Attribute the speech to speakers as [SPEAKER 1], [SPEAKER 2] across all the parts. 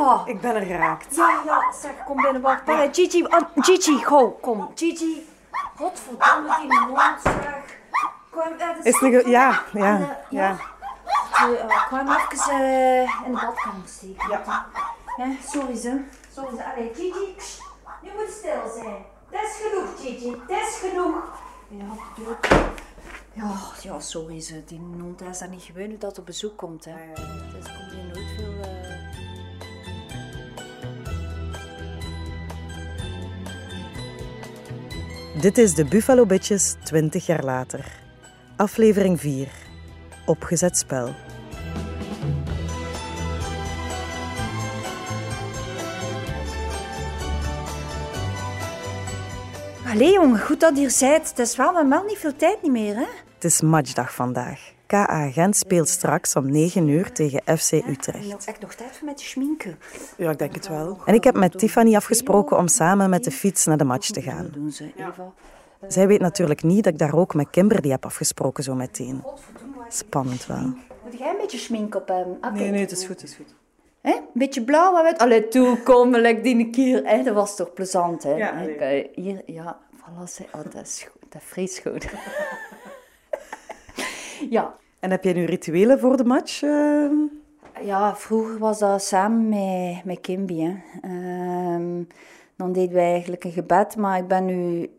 [SPEAKER 1] Eva.
[SPEAKER 2] Ik ben er geraakt.
[SPEAKER 1] Ja, ja, zeg, kom binnen, wacht. Ja. Gigi, ah, Gigi, gauw, kom. Gigi. Godverdomme, die mond, zeg. Kom, eh, dat
[SPEAKER 2] Is het ja, ja,
[SPEAKER 1] En, eh,
[SPEAKER 2] ja.
[SPEAKER 1] Eh, kwam even eh, in de badkamer steken.
[SPEAKER 2] Ja.
[SPEAKER 1] Ja, sorry ze. Sorry ze. Allee, Gigi, nu moet stil zijn. Dat is genoeg, Gigi. Dat is genoeg. Ja, dood. Ja, ja, sorry ze. Die hond is daar niet gewend dat op bezoek komt, hè. Dus komt hier nooit
[SPEAKER 2] Dit is de Buffalo Bitches 20 jaar later. Aflevering 4. Opgezet spel.
[SPEAKER 1] Allee, jongen, goed dat je hier zijt. Het is wel Mel niet veel tijd niet meer, hè?
[SPEAKER 2] Het is matchdag vandaag. KA Gent speelt straks om 9 uur tegen FC
[SPEAKER 1] Ik
[SPEAKER 2] Utrecht.
[SPEAKER 1] heb echt nog tijd voor met schminken.
[SPEAKER 2] Ja, ik denk het wel. En ik heb met Tiffany afgesproken om samen met de fiets naar de match te gaan.
[SPEAKER 1] Dat doen ze, Eva.
[SPEAKER 2] Zij weet natuurlijk niet dat ik daar ook met Kimberly heb afgesproken zo meteen. Spannend wel.
[SPEAKER 1] Moet jij een beetje schmink op hem? Ah, kijk.
[SPEAKER 2] het is goed, het is goed.
[SPEAKER 1] Hè? Een beetje blauw en wit. Allee, toe, kom, like die keer. Hè? Dat was toch plezant, hè?
[SPEAKER 2] Ja, nee.
[SPEAKER 1] kijk, Hier, ja, voilà. Oh, dat is goed. Dat is goed. ja.
[SPEAKER 2] En heb jij nu rituelen voor de match? eh?
[SPEAKER 1] Ja, vroeger was dat samen met, met Kimby. Ehm, dan deden wij eigenlijk een gebed, maar ik ben nu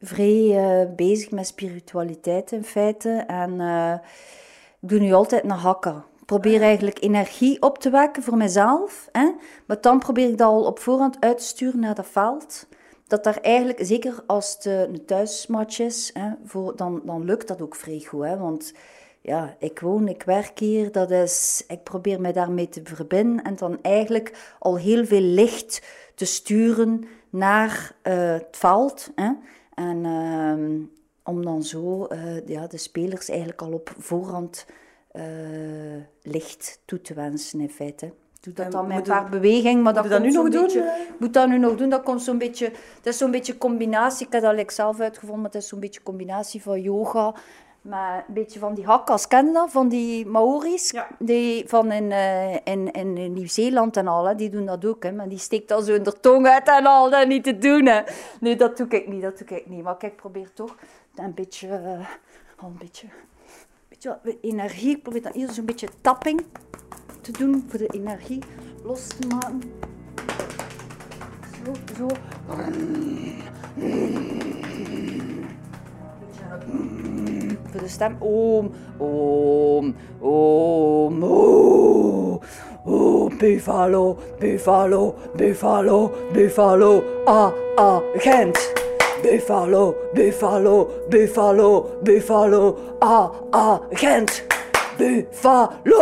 [SPEAKER 1] vrij eh, bezig met spiritualiteit in feite. En eh, ik doe nu altijd een hakka. Ik probeer eigenlijk energie op te wekken voor mezelf. Hè. Maar dan probeer ik dat al op voorhand uit te sturen naar dat veld. Dat daar eigenlijk, zeker als het eh, een thuismatch is, hè, voor, dan, dan lukt dat ook vrij goed. Hè, want ja, ik woon, ik werk hier, dat is, ik probeer mij daarmee te verbinden en dan eigenlijk al heel veel licht te sturen naar eh, het veld. Hè? En ehm, om dan zo eh, ja, de spelers eigenlijk al op voorhand eh, licht toe te wensen in feite. Doe dat
[SPEAKER 2] En
[SPEAKER 1] dan met een
[SPEAKER 2] moet
[SPEAKER 1] paar bewegingen, maar dat,
[SPEAKER 2] je dat nu nog doen,
[SPEAKER 1] beetje- moet dat nu nog doen, dat komt zo'n beetje... Dat is zo'n beetje combinatie, ik heb dat zelf uitgevonden, maar het is zo'n beetje combinatie van yoga met een beetje van die hakkas, ken je dat? Van die Maori's,
[SPEAKER 2] Ja.
[SPEAKER 1] die van in, eh, in, in, in Nieuw-Zeeland en al, hè? die doen dat ook. Hè? Maar die steekt al zo in de tong uit en al, dat niet te doen. Hè? Nee, dat doe ik niet, dat doe ik niet. Maar kijk, ik probeer toch een beetje, al een beetje, beetje wat energie, ik probeer dan hier zo'n beetje tapping te doen voor de energie los te maken. Zo, zo. Voor de stem. Oom, oom, oom, oom. Oh, buffalo, buffalo, buffalo, buffalo, ah, ah, Gent. Buffalo, buffalo, buffalo, buffalo, ah, ah, Gent. Buffalo!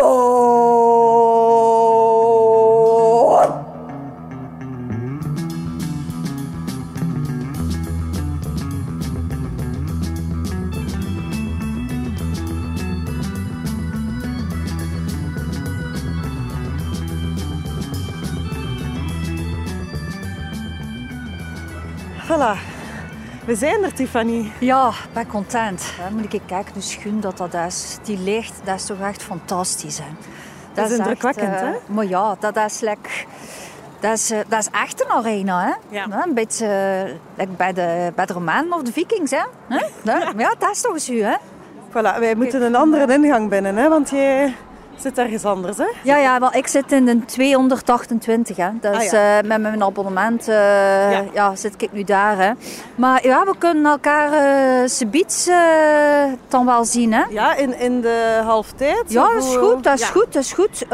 [SPEAKER 2] We zijn er, Tiffany.
[SPEAKER 1] Ja, ik ben content. Moet ik kijken, de schoen dat dat is. Die licht, dat is toch echt fantastisch. Hè?
[SPEAKER 2] Dat is
[SPEAKER 1] echt,
[SPEAKER 2] indrukwekkend,
[SPEAKER 1] eh,
[SPEAKER 2] hè?
[SPEAKER 1] Maar ja, dat is, like, dat is, eh, dat is echt een arena. Hè?
[SPEAKER 2] Ja.
[SPEAKER 1] Een beetje eh, like bij, de, bij de Romeinen of de Vikings. Hè? Hè? Ja. ja, dat is toch eens u, hè?
[SPEAKER 2] Voilà, wij moeten een andere ingang binnen, hè, want jij zit ergens anders. Hè?
[SPEAKER 1] Ja, ja, wel, ik zit in de 228, hè. Dus
[SPEAKER 2] Ah, ja.
[SPEAKER 1] eh, met mijn abonnement eh, ja. zit ik nu daar, hè. Maar ja, we kunnen elkaar subiets eh, dan wel zien, hè.
[SPEAKER 2] Ja, in, in de halftijd.
[SPEAKER 1] Ja, dat is goed, dat is
[SPEAKER 2] Ja.
[SPEAKER 1] goed, dat is goed.
[SPEAKER 2] Ik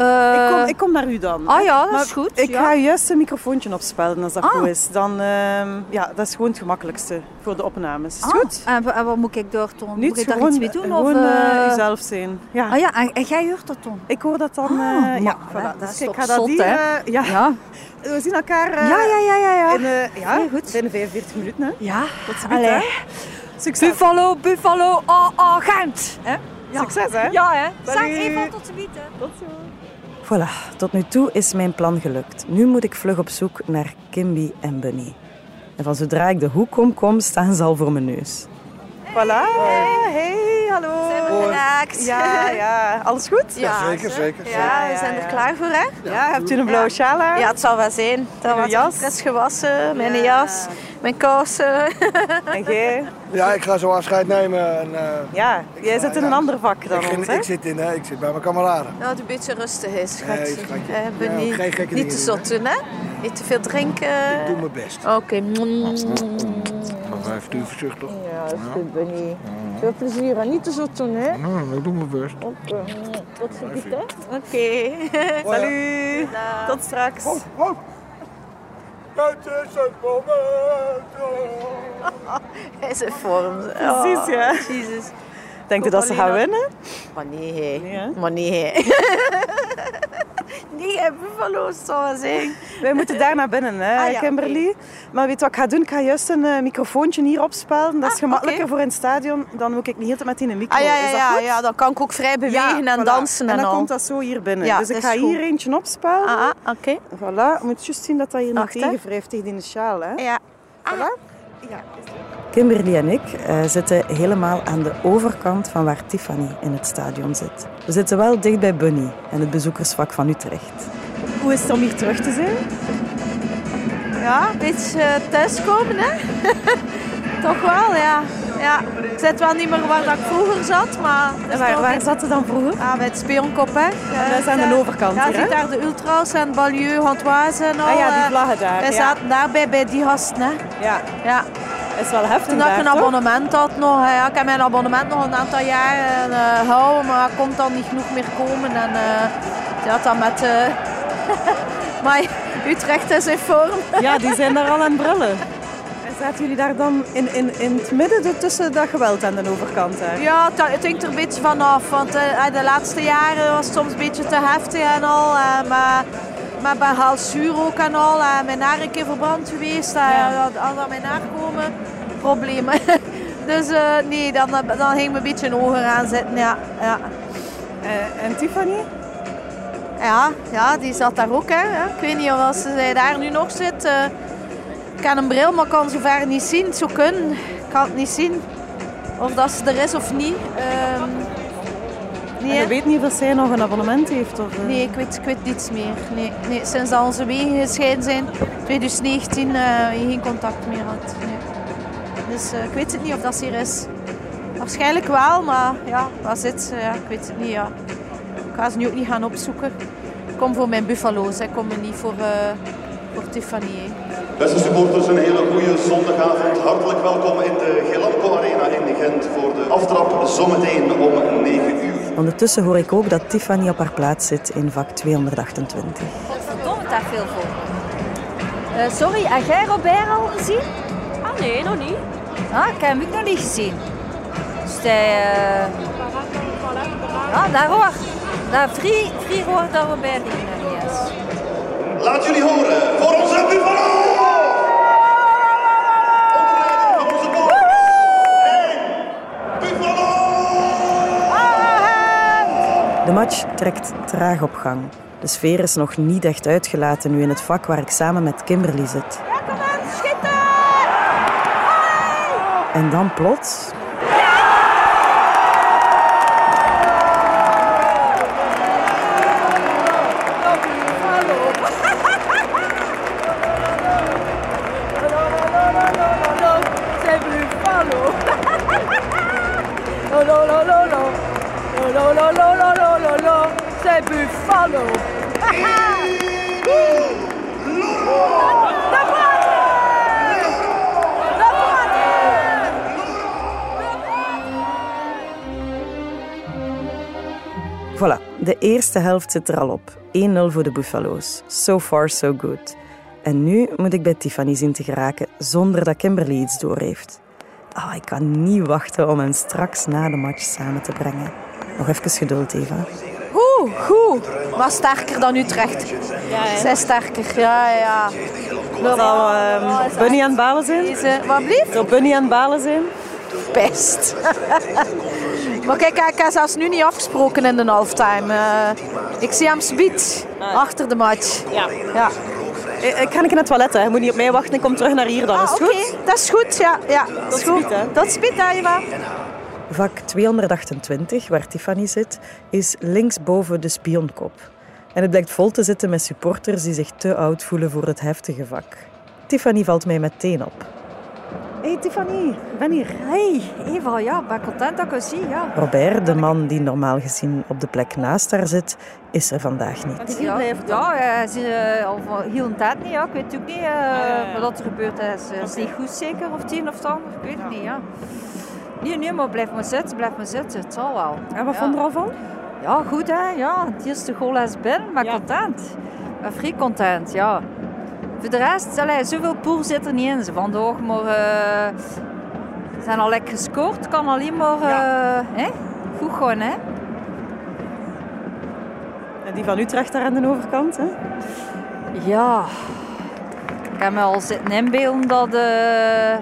[SPEAKER 2] kom, ik kom naar u dan.
[SPEAKER 1] Ah ja, dat
[SPEAKER 2] Maar
[SPEAKER 1] is goed,
[SPEAKER 2] Ik ga juist een microfoontje opspellen als dat
[SPEAKER 1] Ah.
[SPEAKER 2] goed is. Dan, ehm, ja, dat is gewoon het gemakkelijkste voor de opnames. Is
[SPEAKER 1] ah,
[SPEAKER 2] goed?
[SPEAKER 1] En, wa- en wat moet ik daar doen? Moet ik daar
[SPEAKER 2] gewoon,
[SPEAKER 1] iets mee doen?
[SPEAKER 2] gewoon
[SPEAKER 1] of,
[SPEAKER 2] uzelf zijn. Ja.
[SPEAKER 1] Ah ja, en, en jij hoort dat dan?
[SPEAKER 2] Ik hoor dat dan.
[SPEAKER 1] Ah,
[SPEAKER 2] eh, ja, voilà.
[SPEAKER 1] dat
[SPEAKER 2] Dus
[SPEAKER 1] is
[SPEAKER 2] ik ga dat
[SPEAKER 1] zot,
[SPEAKER 2] hier, eh, ja.
[SPEAKER 1] Ja.
[SPEAKER 2] We zien elkaar eh,
[SPEAKER 1] Ja, ja, ja, ja, ja.
[SPEAKER 2] in, ja,
[SPEAKER 1] Heel goed.
[SPEAKER 2] binnen 45 minuten. Hè.
[SPEAKER 1] Ja,
[SPEAKER 2] Tot ziens. Succes.
[SPEAKER 1] Buffalo, Buffalo, ah, ah, Gent. Hè? Ja.
[SPEAKER 2] Succes, hè.
[SPEAKER 1] Ja, hè. Zeg even tot ziens.
[SPEAKER 2] Tot zo. Voilà, tot nu toe is mijn plan gelukt. Nu moet ik vlug op zoek naar Kimby en Bunny. En van zodra ik de hoek om kom, staan ze al voor mijn neus. Voilà, hey, hallo.
[SPEAKER 3] Zijn we geraakt?
[SPEAKER 2] Ja, ja. Alles goed?
[SPEAKER 3] Ja,
[SPEAKER 4] zeker, zeker,
[SPEAKER 3] Ja, we zijn er
[SPEAKER 2] ja.
[SPEAKER 3] klaar voor, hè?
[SPEAKER 2] Ja, hebt u een blauwe sjaal aan?
[SPEAKER 3] Ja, het zal wel zijn. Dat was
[SPEAKER 2] jas?
[SPEAKER 3] fris gewassen, mijn
[SPEAKER 2] Ja.
[SPEAKER 3] jas, mijn kousen.
[SPEAKER 2] En jij?
[SPEAKER 4] Ja, ik ga zo afscheid nemen. En, eh,
[SPEAKER 2] Ja, jij zit in een ander vak dan
[SPEAKER 4] ik, ging-
[SPEAKER 2] ons, hè?
[SPEAKER 4] ik, zit in, hè, ik zit bij mijn kameraden.
[SPEAKER 3] Dat het een beetje rustig is, schatje.
[SPEAKER 4] Nee, schatje.
[SPEAKER 3] Eh, ben
[SPEAKER 4] Ja,
[SPEAKER 3] niet,
[SPEAKER 4] geen gekke
[SPEAKER 3] niet te
[SPEAKER 4] dingen
[SPEAKER 3] zot doen, hè? Niet te veel drinken.
[SPEAKER 4] Ik doe mijn best.
[SPEAKER 3] Oké.
[SPEAKER 4] Maar vijf uur voorzichtig.
[SPEAKER 3] Ja, dat is goed, Benny. Veel plezier en niet te zot doen, hè?
[SPEAKER 4] Nou, ik doe mijn best.
[SPEAKER 3] Oké. Tot ziens, hè? Oké.
[SPEAKER 2] Salut. Tot straks.
[SPEAKER 4] Oh, Het is het moment.
[SPEAKER 3] Hij is in vorm.
[SPEAKER 2] Precies, ja.
[SPEAKER 3] Jezus.
[SPEAKER 2] Denkt u dat ze gaan winnen?
[SPEAKER 3] Maar. Nee, hè? Maar nee, hè. nee, hè, Buffalo zal wel zijn.
[SPEAKER 2] Wij moeten daar naar binnen, hè,
[SPEAKER 3] Ah, ja,
[SPEAKER 2] Kimberly. Maar weet je wat ik ga doen? Ik ga juist een eh, microfoontje hier opspelen. Dat is
[SPEAKER 3] Ah,
[SPEAKER 2] gemakkelijker voor in het stadion. Dan moet ik niet heel met in een micro.
[SPEAKER 3] Ah ja,
[SPEAKER 2] Is
[SPEAKER 3] ja,
[SPEAKER 2] dat
[SPEAKER 3] ja,
[SPEAKER 2] goed?
[SPEAKER 3] ja, dan kan ik ook vrij bewegen en
[SPEAKER 2] voilà.
[SPEAKER 3] dansen en,
[SPEAKER 2] En dan
[SPEAKER 3] al.
[SPEAKER 2] komt dat zo hier binnen.
[SPEAKER 3] Ja,
[SPEAKER 2] dus ik ga hier eentje opspelen.
[SPEAKER 3] Ah, ah, oké.
[SPEAKER 2] Voilà. Je moet juist zien dat dat hier niet tegenwrijft tegen die sjaal. Hè?
[SPEAKER 3] Ja.
[SPEAKER 2] Voilà. Kimberly en ik eh, zitten helemaal aan de overkant van waar Tiffany in het stadion zit. We zitten wel dicht bij Bunny en het bezoekersvak van Utrecht. Hoe is het om hier terug te zijn?
[SPEAKER 3] Ja, een beetje eh, thuiskomen, hè? toch wel, ja. ja. Ik zit wel niet meer waar dat ik vroeger zat, maar...
[SPEAKER 2] waar, waar zat ze dan vroeger?
[SPEAKER 3] Ah, bij het Spionkop, hè. Ja,
[SPEAKER 2] dat is aan de
[SPEAKER 3] daar-
[SPEAKER 2] overkant
[SPEAKER 3] Ja,
[SPEAKER 2] hier,
[SPEAKER 3] ziet
[SPEAKER 2] hè?
[SPEAKER 3] daar de ultras en Balieu, Hantoise en al.
[SPEAKER 2] Ah ja, die
[SPEAKER 3] eh,
[SPEAKER 2] vlaggen daar.
[SPEAKER 3] Wij zaten daarbij bij die gasten, hè.
[SPEAKER 2] Ja,
[SPEAKER 3] Ja.
[SPEAKER 2] is wel heftig
[SPEAKER 3] Toen had ik
[SPEAKER 2] daar,
[SPEAKER 3] een
[SPEAKER 2] toch?
[SPEAKER 3] abonnement had nog. hè. Ja, ik heb mijn abonnement nog een aantal jaren eh gehouden, maar er komt dan niet genoeg meer komen. En eh ja, dan met... eh maar Utrecht is in vorm.
[SPEAKER 2] Ja, die zijn daar al aan het brullen. En zaten jullie daar dan in, in, in het midden de- tussen dat geweld aan de overkant daar?
[SPEAKER 3] Ja, het, hangt er een beetje vanaf. Want eh, de laatste jaren was het soms een beetje te heftig en al. eh, maar, maar bij Halsuur ook en al. eh, mijn haar een keer verbrand geweest. eh,
[SPEAKER 2] Ja.
[SPEAKER 3] Als aan mijn haar komen, problemen. dus eh, nee, dan, dan ging me een beetje ogen aan zitten. Ja, ja.
[SPEAKER 2] Eh, en Tiffany?
[SPEAKER 3] Ja, ja, die zat daar ook. Hè. Ik weet niet of ze daar nu nog zit. Ik heb een bril, maar ik kan zo ver niet zien. Kunnen. Ik kan het niet zien. Of dat ze er is of niet. Ehm,
[SPEAKER 2] En
[SPEAKER 3] nee,
[SPEAKER 2] je weet niet of zij nog een abonnement heeft? Of, eh?
[SPEAKER 3] nee ik, weet, ik weet niets meer. Nee, nee, sinds dat onze wegen gescheiden zijn, 2019, eh geen contact meer had. Nee. Dus eh, ik weet het niet of dat ze hier is. Waarschijnlijk wel, maar ja, waar zit ze? Ja, ik weet het niet. Ja. Ik ga ze nu ook niet gaan opzoeken. Ik kom voor mijn buffalo's, hè. ik kom niet voor, voor Tiffany. hè.
[SPEAKER 5] Beste supporters, een hele goede zondagavond. Hartelijk welkom in de Gelamco Arena in Gent voor de aftrap zometeen om 9 uur.
[SPEAKER 2] Ondertussen hoor ik ook dat Tiffany op haar plaats zit in vak 228.
[SPEAKER 1] Verdomme, daar veel voor. Eh, sorry, heb jij Robert al gezien?
[SPEAKER 6] Ah nee, nog niet.
[SPEAKER 1] Ah, ik heb hem ook nog niet gezien. Dus hij... eh, Ja, daar hoor. Daar vrij, vrij hoor dat Robert niet is.
[SPEAKER 5] Laat jullie horen
[SPEAKER 2] match trekt traag op gang. De sfeer is nog niet echt uitgelaten nu in het vak waar ik samen met Kimberly zit. En dan plots... Voilà, de eerste helft zit er al op. 1-0 voor de Buffalo's. So far, so good. En nu moet ik bij Tiffany zien te geraken zonder dat Kimberly iets doorheeft. Ah, ik kan niet wachten om hen straks na de match samen te brengen. Nog even geduld, Eva.
[SPEAKER 3] Goed, goed. Maar sterker dan Utrecht. Ja, Zij sterker, ja, ja.
[SPEAKER 2] Zal ehm, Bunny aan het balen zijn?
[SPEAKER 3] Wat blieft?
[SPEAKER 2] Zal Bunny aan het balen zijn?
[SPEAKER 3] Best. Maar kijk, ik heb zelfs nu niet afgesproken in de halftime. Eh, ik zie hem speed achter de match.
[SPEAKER 6] Ja.
[SPEAKER 3] Ja.
[SPEAKER 2] Ik, ga ik in het toilet, hè. Je moet niet op mij wachten. Ik kom terug naar hier dan.
[SPEAKER 3] Ah,
[SPEAKER 2] Is het
[SPEAKER 3] oké.
[SPEAKER 2] goed?
[SPEAKER 3] Dat is goed, ja. ja dat is goed.
[SPEAKER 2] speed, hè,
[SPEAKER 3] Eva.
[SPEAKER 2] Vak 228, waar Tiffany zit, is linksboven de spionkop. En het blijkt vol te zitten met supporters die zich te oud voelen voor het heftige vak. Tiffany valt mij meteen op. Hey Tiffany, ik ben hier.
[SPEAKER 1] Hey, Eva, ja, ik ben content dat ik je zie, ja.
[SPEAKER 2] Robert, de man die normaal gezien op de plek naast haar zit, is er vandaag niet.
[SPEAKER 1] Ja, ja hij is hier, al van heel een tijd niet, ja. Ik weet ook niet uh, wat er gebeurd is. Het is niet goed zeker, of het een of het ander, ik weet het niet, ja. Nee, nee, maar blijf maar zitten, blijf maar zitten, het zal wel.
[SPEAKER 2] En wat
[SPEAKER 1] ja.
[SPEAKER 2] vond je er al van?
[SPEAKER 1] Ja, goed hè, ja. Het eerste goal is binnen, maar content. Ik ben vrij content, ja. Voor de rest, allee, zoveel poer zit er niet in ze vandaag, maar uh, zijn al lekker gescoord. kan alleen maar uh,
[SPEAKER 2] Ja.
[SPEAKER 1] hè? goed gaan, hè.
[SPEAKER 2] En die van Utrecht daar aan de overkant, hè?
[SPEAKER 1] Ja, ik heb me al zitten inbeelden dat, eh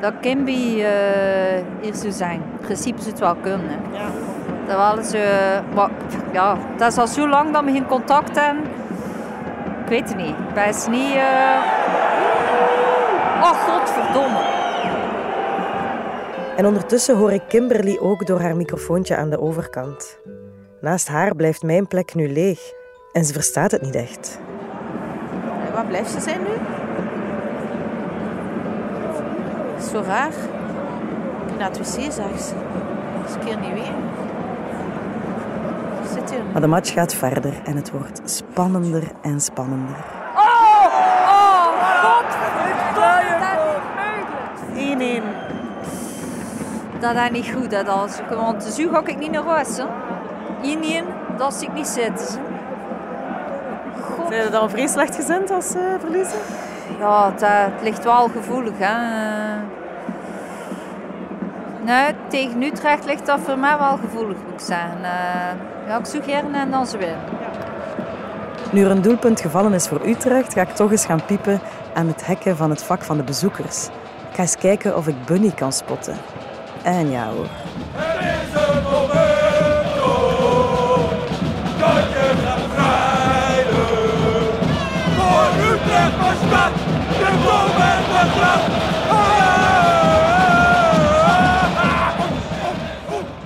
[SPEAKER 1] dat Kimby eh, hier zou zijn. In principe zou het wel kunnen. Hè.
[SPEAKER 2] Ja.
[SPEAKER 1] Dat wel maar ja, dat is al zo lang dat we geen contact hebben. Ik weet het niet. Ik eens niet... Oh, godverdomme.
[SPEAKER 2] En ondertussen hoor ik Kimberly ook door haar microfoontje aan de overkant. Naast haar blijft mijn plek nu leeg en ze verstaat het niet echt.
[SPEAKER 3] Waar blijft ze zijn nu? Zo raar. Ik naar het wc zegt ze. Dat is een keer niet weer. Hier.
[SPEAKER 2] Maar de match gaat verder en het wordt spannender en spannender.
[SPEAKER 1] Oh, oh, godverdomme. Dat is niet mogelijk.
[SPEAKER 2] 1-1.
[SPEAKER 1] Dat is niet goed, dat is, want zo ga ik niet naar huis. Hè. 1-1, dat zie ik niet zitten. God.
[SPEAKER 2] Zijn je dan vrij slecht gezind als ze verliezen?
[SPEAKER 1] Ja, het, eh, het ligt wel gevoelig. Hè. Nee, tegen Utrecht ligt dat voor mij wel gevoelig, moet ik zeggen. Eh, ja, ik en dan ze winnen.
[SPEAKER 2] Nu er een doelpunt gevallen is voor Utrecht, ga ik toch eens gaan piepen aan het hekken van het vak van de bezoekers. Ik ga eens kijken of ik Bunny kan spotten. En ja hoor.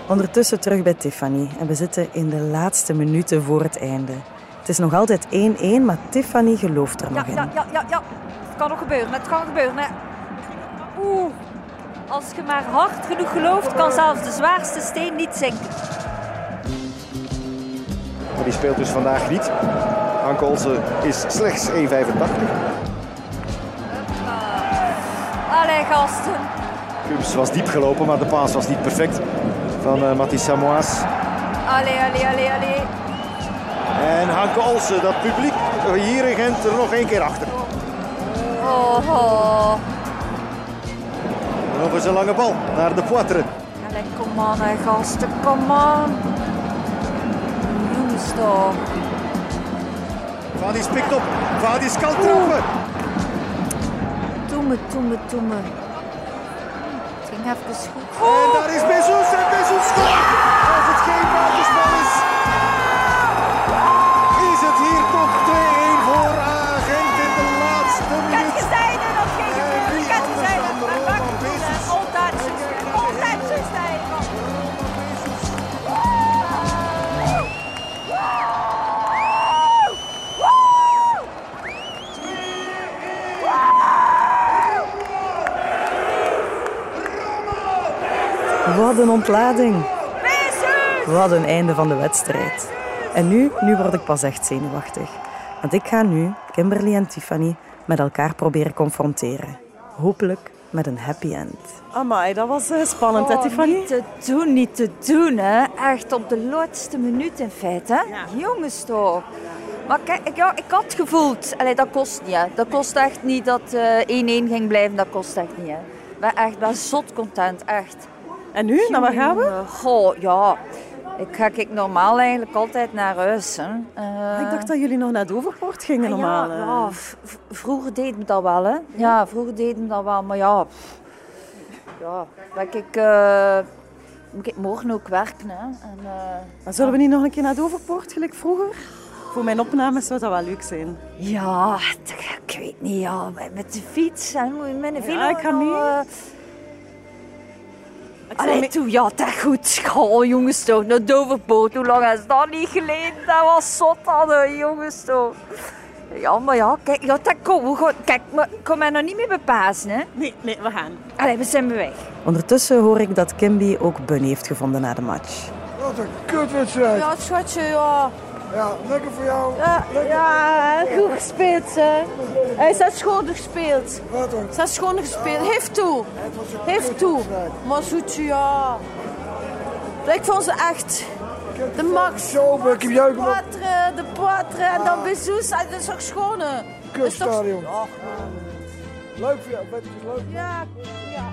[SPEAKER 2] Ondertussen terug bij Tiffany en we zitten in de laatste minuten voor het einde. Het is nog altijd 1-1, maar Tiffany gelooft er
[SPEAKER 1] Ja,
[SPEAKER 2] nog in.
[SPEAKER 1] ja, ja, ja, ja. Het kan nog gebeuren, het kan gebeuren. Hè. Oeh, als je maar hard genoeg gelooft, kan zelfs de zwaarste steen niet zinken.
[SPEAKER 5] Maar die speelt dus vandaag niet. Anke Olsen is slechts 1,85.
[SPEAKER 1] Allee, gasten.
[SPEAKER 5] Cubs was diep gelopen, maar de paas was niet perfect van uh, Mathis Samoas.
[SPEAKER 1] Allee, allee, allee, allee.
[SPEAKER 5] En Hanke Olsen, dat publiek hier in Gent er nog één keer achter.
[SPEAKER 1] Oh, oh.
[SPEAKER 5] Nog eens een lange bal naar de Poitre.
[SPEAKER 1] Allee, kom aan, gasten, kom aan. Jongens toch.
[SPEAKER 5] Vadis pikt op. Vadis kan trappen.
[SPEAKER 1] Doe me, doe me, doe me. Goed.
[SPEAKER 5] En daar is Bezos en Bezos scoort. Als het geen
[SPEAKER 2] Wat een ontlading. Wat een einde van de wedstrijd. En nu, nu word ik pas echt zenuwachtig. Want ik ga nu Kimberly en Tiffany met elkaar proberen confronteren. Hopelijk met een happy end. Amai, dat was eh, spannend,
[SPEAKER 1] Oh, Niet te doen, niet te doen, hè. Echt op de laatste minuut in feite, hè. Jongens toch. Maar kijk, ik, ja, ik had gevoeld, allee, dat kost niet, hè. Dat kost echt niet dat eh 1-1 ging blijven, dat kost echt niet, hè. Ik ben echt ben zot content, echt.
[SPEAKER 2] En nu, naar waar gaan we?
[SPEAKER 1] Jongen, Goh, ja. Ik ga ik normaal eigenlijk altijd naar huis, hè. Eh,
[SPEAKER 2] Ik dacht dat jullie nog naar het Overpoort gingen normaal.
[SPEAKER 1] Ja,
[SPEAKER 2] eh.
[SPEAKER 1] ja, vroeger deed me dat wel, hè. Ja, vroeger deed me dat wel. Maar ja, pff, ja ben ik, eh, moet ik morgen ook werken, hè. En, eh,
[SPEAKER 2] Maar zullen we niet nog een keer naar het Overpoort, gelijk vroeger? Voor mijn opnames zou dat wel leuk zijn.
[SPEAKER 1] ja, ik weet niet, ja, met de fiets en met een velo.
[SPEAKER 2] ik ga
[SPEAKER 1] eh, Allee, toe, ja, dat goed. Oh, jongens toch, naar Doverpoort. Hoe lang is dat niet geleden? Dat was zot, hadden, jongens toch. Ja, maar ja, kijk, ja, dat kom, we gaan, kijk, maar ik kan mij nog niet meer bepazen, hè.
[SPEAKER 6] Nee, nee, we gaan.
[SPEAKER 1] Allee, we zijn weg.
[SPEAKER 2] Ondertussen hoor ik dat Kimby ook Bun heeft gevonden na de match.
[SPEAKER 7] Wat een kutwedstrijd.
[SPEAKER 3] Ja, schatje, ja.
[SPEAKER 7] Ja, lekker voor jou.
[SPEAKER 3] Ja, ja goed gespeeld, hè. Hij is schoon gespeeld.
[SPEAKER 7] Wat.
[SPEAKER 3] Hij is schoon gespeeld. Heeft toe. Heeft toe. Maar zoetje, ja. Ik vond ze echt de max.
[SPEAKER 7] Ik heb op
[SPEAKER 3] Poitre, de poitre en dan Bezos. Dat is toch schoon, toch-
[SPEAKER 7] kutstadion.
[SPEAKER 3] Ach,
[SPEAKER 7] Leuk voor jou, leuk.
[SPEAKER 3] Ja, ja.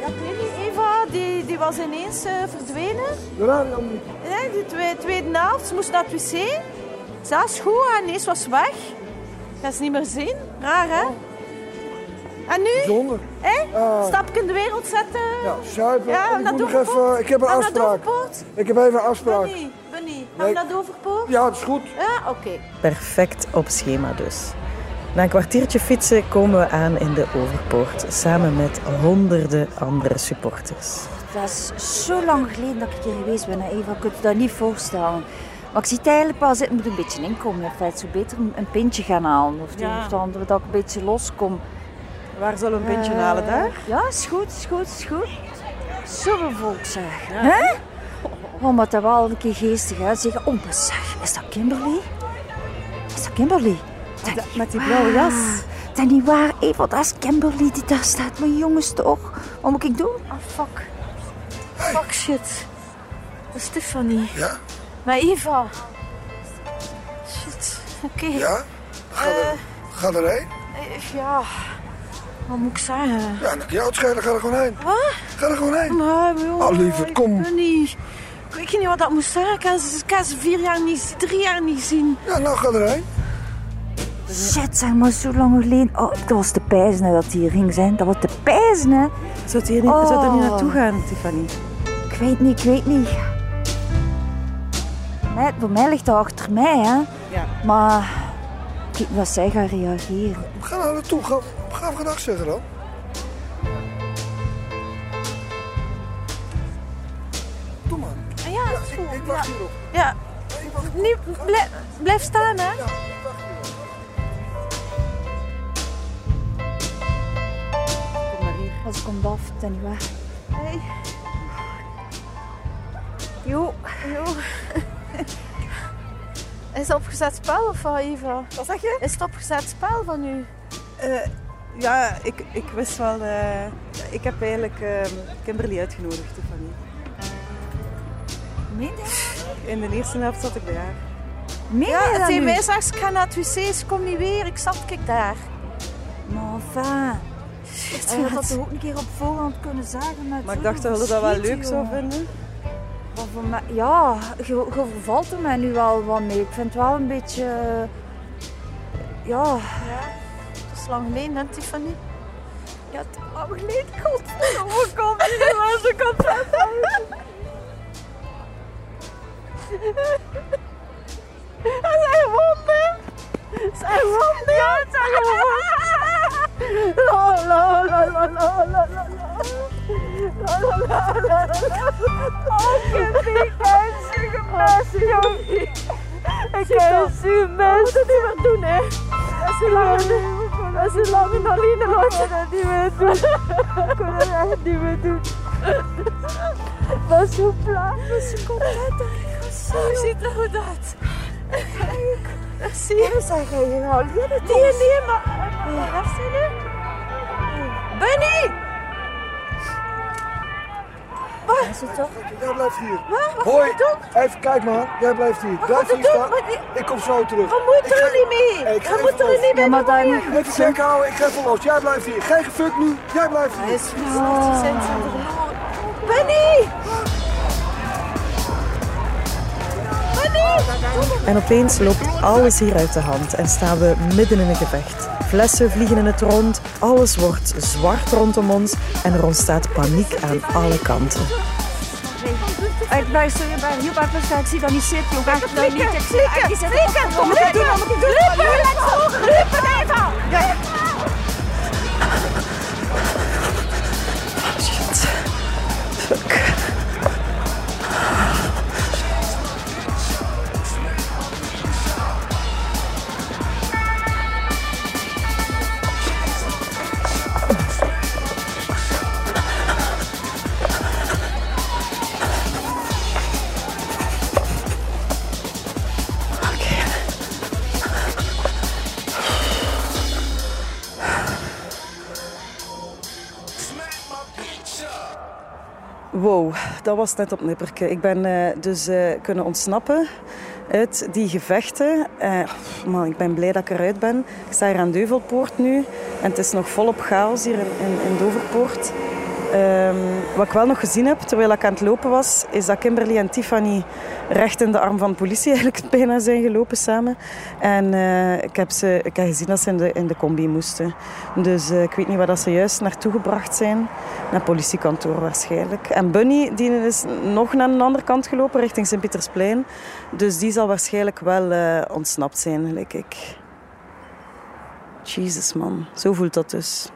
[SPEAKER 3] Ja, die, die was ineens eh, verdwenen.
[SPEAKER 7] Niet.
[SPEAKER 3] Nee, die tweede, tweede helft, ze moest naar het wc. Ze was goed en ineens was ze weg. Ik ga ze niet meer zien. Raar, hè? En nu?
[SPEAKER 7] Bijzonder.
[SPEAKER 3] Hé?
[SPEAKER 7] Ah.
[SPEAKER 3] Stapje in de wereld zetten?
[SPEAKER 7] Ja, zuipen.
[SPEAKER 3] Ja,
[SPEAKER 7] ik moet even... Ik heb een afspraak. Ik heb even een afspraak.
[SPEAKER 3] Bunny, Bunny. Gaan we naar Doverpoort?
[SPEAKER 7] Ja, het is goed.
[SPEAKER 3] Ja, oké.
[SPEAKER 2] Perfect op schema dus. Na een kwartiertje fietsen komen we aan in de Overpoort, samen met honderden andere supporters.
[SPEAKER 1] Dat is zo lang geleden dat ik hier geweest ben, hè, Eva. Ik kan je dat niet voorstellen. Maar ik zie het eigenlijk wel zitten, moet een beetje inkomen. In feite, zo beter een, een pintje gaan halen. Of het
[SPEAKER 6] Ja.
[SPEAKER 1] het andere, dat ik een beetje loskom.
[SPEAKER 2] Waar zullen we een pintje
[SPEAKER 1] Eh,
[SPEAKER 2] halen daar?
[SPEAKER 1] Ja, is goed, is goed, is goed. Zoveel volk zeg. Hè? Oh, maar dat wel een keer geestig uitzeggen. Oh, maar zeg, is dat Kimberly? Is dat Kimberly? Dat,
[SPEAKER 2] met die blauwe jas.
[SPEAKER 1] Dat is niet waar, Eva, dat is Kimberly die daar staat. Maar jongens toch, wat moet ik doen?
[SPEAKER 3] Ah, fuck. Fuck shit. Dat is Stefanie.
[SPEAKER 7] Ja?
[SPEAKER 3] Maar Eva. Shit. Oké.
[SPEAKER 7] Ja? Ga, er, ga erheen.
[SPEAKER 3] Eh, Ja. Wat moet ik zeggen?
[SPEAKER 7] Ja, dan kan jou het schelen. Ga er gewoon heen.
[SPEAKER 3] Wat?
[SPEAKER 7] Ga er gewoon heen.
[SPEAKER 3] Maar, joh,
[SPEAKER 7] Oh, lieverd, kom.
[SPEAKER 3] Ik weet niet. Ik weet niet wat dat moest zeggen. Ik kan ze, ik kan ze vier jaar niet, drie jaar niet zien.
[SPEAKER 7] Ja, nou ga erheen.
[SPEAKER 1] Shit, zeg maar, zo lang geleden. Oh, dat was de pijzen hè, dat die hier ging zijn. Dat was de pijzen, hè.
[SPEAKER 2] Zou het hier niet,
[SPEAKER 1] Oh.
[SPEAKER 2] zou er niet naartoe gaan, Tiffany?
[SPEAKER 1] Ik weet niet, ik weet niet. Nee, voor mij ligt dat achter mij, hè.
[SPEAKER 2] Ja.
[SPEAKER 1] Maar ik weet niet wat zij gaan reageren.
[SPEAKER 7] Ga nou naartoe. Ga, ga even gedag zeggen dan. Doe maar.
[SPEAKER 3] Ah, Ja,
[SPEAKER 7] Ik, ik wacht
[SPEAKER 3] Ja.
[SPEAKER 7] hierop.
[SPEAKER 3] Ja.
[SPEAKER 7] Ik wacht
[SPEAKER 3] Niet, blijf, blijf staan, hè.
[SPEAKER 1] Als ik komt af, dan niet waar.
[SPEAKER 3] Hey.
[SPEAKER 1] Jo,
[SPEAKER 3] Jo. Is het opgezet spel of wat, Eva?
[SPEAKER 2] Wat zeg je?
[SPEAKER 3] Is het opgezet spel van u?
[SPEAKER 2] Eh, ja, ik, ik wist wel... eh, ik heb eigenlijk eh, Kimberly uitgenodigd, Tiffany.
[SPEAKER 1] meen?
[SPEAKER 2] In de eerste helft zat ik bij haar.
[SPEAKER 1] Meen
[SPEAKER 3] Ja,
[SPEAKER 1] je dat nu?
[SPEAKER 3] mij zegt ik ga naar het wc, ze komt niet weer. Ik zat kijk daar.
[SPEAKER 1] Maar enfin.
[SPEAKER 3] Shit,
[SPEAKER 1] Je had dat toch ook een keer op voorhand kunnen zeggen. Met
[SPEAKER 2] Maar ik dacht dat je dat wel leuk zou vinden.
[SPEAKER 1] Maar voor mij, ja, je, je vervalt er mij nu wel wat mee. Ik vind het wel een beetje... eh, Ja,
[SPEAKER 3] Dat is lang geleden, hè, Tiffany?
[SPEAKER 1] ja het is lang geleden. Godverdomme, kom hier was ik op
[SPEAKER 3] Dat zijn wonden! Zijn wonden! Ja, het zijn wonden! La la la la la la la La la la la la Oh, je mes, joh! Ik zien mes! Dat niet meer doen, hè? Dat is lang, dat is lang in. Ik kan dat niet meer doen. Ik kan dat echt niet meer doen. Was zo was zo. Oh, ziet er goed uit. Zie je?
[SPEAKER 1] Zeg je, je houdt hier het
[SPEAKER 3] Nee, nee, maar... Waar zijn nu? Bunny!
[SPEAKER 1] Is het toch?
[SPEAKER 7] Jij blijft hier.
[SPEAKER 3] Waar? Wat
[SPEAKER 7] Hoi. Even, kijk maar. Jij blijft hier.
[SPEAKER 3] Wat
[SPEAKER 7] Blijf hier staan.
[SPEAKER 3] Wat
[SPEAKER 7] Ik kom zo terug.
[SPEAKER 3] We moeten
[SPEAKER 7] Ik
[SPEAKER 3] er
[SPEAKER 7] ga-
[SPEAKER 3] niet mee.
[SPEAKER 7] Ik
[SPEAKER 3] We moeten er niet mee
[SPEAKER 1] Ja, maar dan
[SPEAKER 3] bemoeien.
[SPEAKER 1] niet.
[SPEAKER 7] Even check houden. Ik ga even los. Jij blijft hier. Geen gefuck nu. Jij blijft hier.
[SPEAKER 3] is oh.
[SPEAKER 2] En opeens loopt alles hier uit de hand en staan we midden in een gevecht. Flessen vliegen in het rond, alles wordt zwart rondom ons en er ontstaat paniek aan alle kanten.
[SPEAKER 1] Ik bij heel ik zie dat niet zitten. Ik ben dat niet. Ik zie zit moet ik moet ik!
[SPEAKER 3] Rupen, Eva!
[SPEAKER 2] Dat was net op nipperke. Ik ben uh, dus uh, kunnen ontsnappen uit die gevechten. Uh, ik ben blij dat ik eruit ben. Ik sta hier aan Deuvelpoort nu en het is nog volop chaos hier in, in, in Doverpoort. Um, wat ik wel nog gezien heb terwijl ik aan het lopen was, is dat Kimberly en Tiffany recht in de arm van de politie eigenlijk bijna zijn gelopen samen. En uh, ik, heb ze, ik heb gezien dat ze in de, in de combi moesten. Dus uh, ik weet niet waar dat ze juist naartoe gebracht zijn. Naar het politiekantoor waarschijnlijk. En Bunny die is nog naar een andere kant gelopen, richting Sint-Pietersplein. Dus die zal waarschijnlijk wel uh, ontsnapt zijn, gelijk ik. Jezus man, zo voelt dat dus.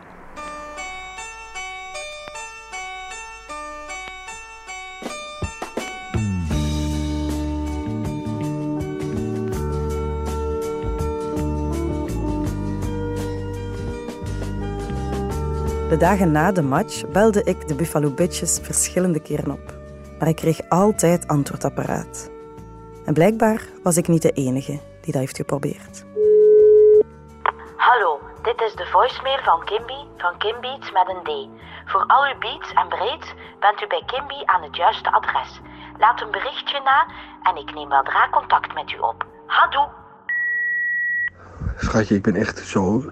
[SPEAKER 2] De dagen na de match belde ik de Buffalo Bitches verschillende keren op. Maar ik kreeg altijd antwoordapparaat. En blijkbaar was ik niet de enige die dat heeft geprobeerd.
[SPEAKER 8] Hallo, dit is de voicemail van Kimby van Kimbeats met een D. Voor al uw beats en breeds bent u bij Kimby aan het juiste adres. Laat een berichtje na en ik neem weldra contact met u op. Hadoe!
[SPEAKER 9] Schatje, ik ben echt zo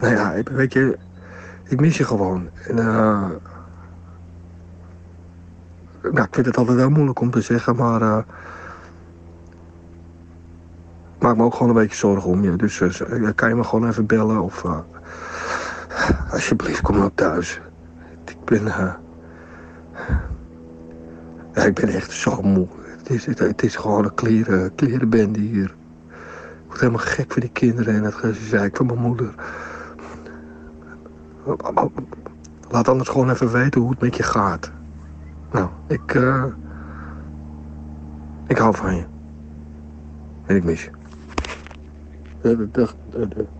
[SPEAKER 9] nou ja, weet je, ik mis je gewoon. En, uh, nou, ik vind het altijd wel moeilijk om te zeggen, maar uh, maak me ook gewoon een beetje zorgen om je. Dus uh, kan je me gewoon even bellen of alsjeblieft kom nou thuis. Ik ben, ja, ik ben echt zo moe. Het is, het, is gewoon een kleren, klerenbende hier. Ik word helemaal gek van die kinderen en het gezeik van mijn moeder. Laat anders gewoon even weten hoe het met je gaat. Nou, ik... Uh, ik hou van je. En ik mis je. Ja, dag,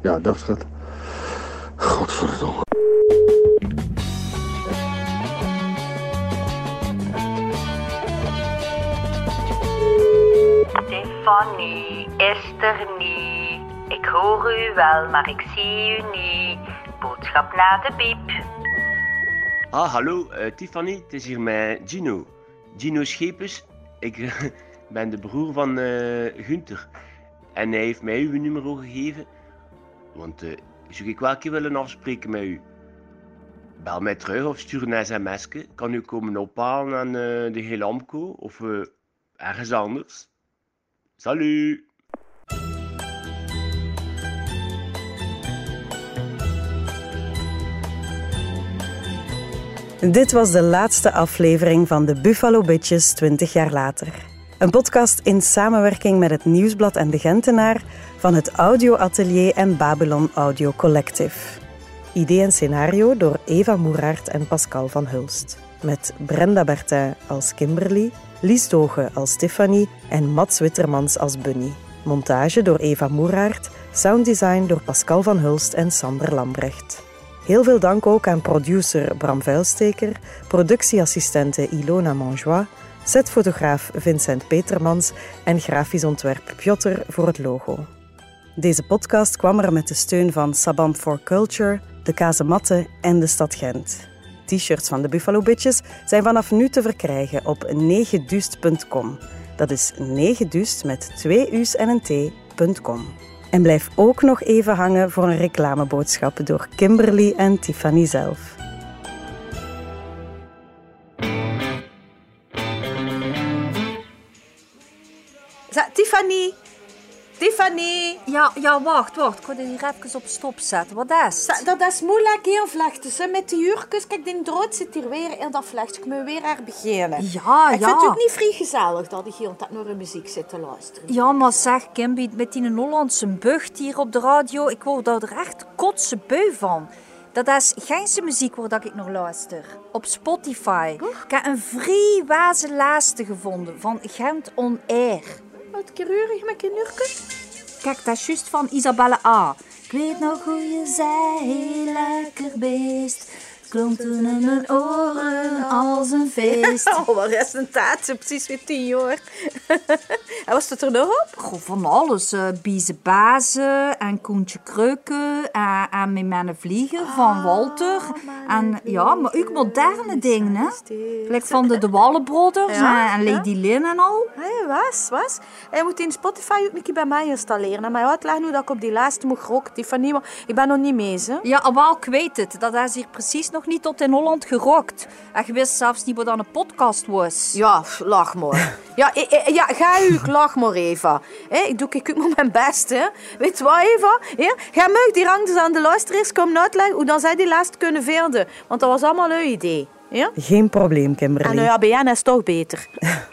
[SPEAKER 9] ja, dag schat. Godverdomme.
[SPEAKER 8] Stefanie is er niet. Ik hoor u wel, maar ik zie u niet boodschap na.
[SPEAKER 10] Ah, hallo, uh, Tiffany. Het is hier met Gino. Gino Schepers. Ik ben de broer van uh, Gunther. En hij heeft mij uw nummer gegeven. Want uh, zou ik wel keer willen afspreken met u. Bel mij terug of stuur een sms. Kan u komen ophalen aan de Gelamco of ergens anders. Salut!
[SPEAKER 2] Dit was de laatste aflevering van de Buffalo Bitches 20 jaar later. Een podcast in samenwerking met het Nieuwsblad en de Gentenaar van het Audioatelier en Babylon Audio Collective. Idee en scenario door Eva Moeraert en Pascal van Hulst. Met Brenda Bertin als Kimberly, Lies Doge als Stephanie en Mats Wittermans als Bunny. Montage door Eva Moeraert, sounddesign door Pascal van Hulst en Sander Lambrecht. Heel veel dank ook aan producer Bram Vuilsteker, productieassistente Ilona Monjoie, setfotograaf Vincent Petermans en grafisch ontwerp Piotr voor het logo. Deze podcast kwam er met de steun van Sabam for Culture, de Kazematten en de stad Gent. T-shirts van de Buffalo Bitches zijn vanaf nu te verkrijgen op 9dust.com. Dat is 9dust met twee u's en een t.com. En blijf ook nog even hangen voor een reclameboodschap door Kimberly en Tiffany zelf.
[SPEAKER 3] Tiffany, Tiffany.
[SPEAKER 1] Ja, ja, wacht, wacht. Ik ga er hier even op stop zetten. Wat is het?
[SPEAKER 3] Dat is moeilijk heel vlechten. Met die jurkjes, kijk, die drood zit hier weer in dat vlechtje. Ik moet weer haar beginnen.
[SPEAKER 1] Ja,
[SPEAKER 3] ik
[SPEAKER 1] ja.
[SPEAKER 3] vind het ook niet vrij gezellig dat ik hier naar de muziek zit te luisteren.
[SPEAKER 1] Ja, maar zeg, Kimby, met die Hollandse bucht hier op de radio, ik word daar echt kotse beu van. Dat is geen muziek waar dat ik nog luister. Op Spotify. Ik heb een vrij waze laatste gevonden van Gent On Air.
[SPEAKER 3] Wat kerurig met je nurken?
[SPEAKER 1] Kijk, dat is juist van Isabelle A. Ik weet nog hoe je zei, heel lekker beest. klonk toen in mijn oren als een feest.
[SPEAKER 3] Oh, wat? Zo precies weer tien jaar. en was het er nog op?
[SPEAKER 1] Goh, van alles. eh Bieze Bazen en Koentje Kreuken en, en Met Mijn Vliegen van Walter. En ja, maar ook moderne dingen, hè. Van de De Wallenbrothers
[SPEAKER 3] Ja,
[SPEAKER 1] en, en Lady Lynn en al.
[SPEAKER 3] Hé, was, was. En je moet in Spotify ook een keer bij mij installeren. En mij uitleggen hoe dat ik op die lijst moet rocken. Die van niemand. Ik ben nog niet mee, hè.
[SPEAKER 1] Ja, ah, wel, ik weet het. Dat is hier precies nog niet tot in Holland gerokt. En je wist zelfs niet wat dan een podcast was.
[SPEAKER 3] Ja, lach maar. Ja, ik- ik- ja ga u, lach maar even. Hé, ik doe ik maar mijn best, hè. Weet je wat, Eva? Ga mij die rang dus aan de luisteraars komen uitleggen hoe dan zij die lijst kunnen vinden. Want dat was allemaal een idee. Ja?
[SPEAKER 2] Geen probleem, Kimberly.
[SPEAKER 3] En nou ja, BN is toch beter.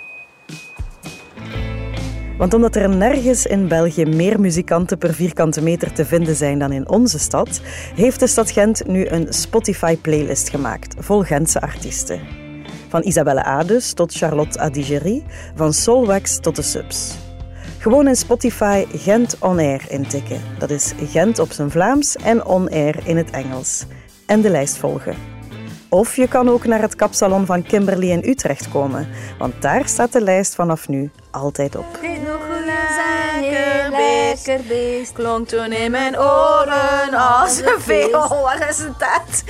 [SPEAKER 2] Want omdat er nergens in België meer muzikanten per vierkante meter te vinden zijn dan in onze stad, heeft de stad Gent nu een Spotify-playlist gemaakt vol Gentse artiesten. Van Isabelle Ades tot Charlotte Adigéry, van Solwax tot de Subs. Gewoon in Spotify Gent On Air intikken. Dat is Gent op zijn Vlaams en On Air in het Engels. En de lijst volgen. Of je kan ook naar het kapsalon van Kimberly in Utrecht komen, want daar staat de lijst vanaf nu altijd op.
[SPEAKER 1] Dit nog lekker.
[SPEAKER 3] Klonk toen in mijn oren als een veel. Oh, is dat?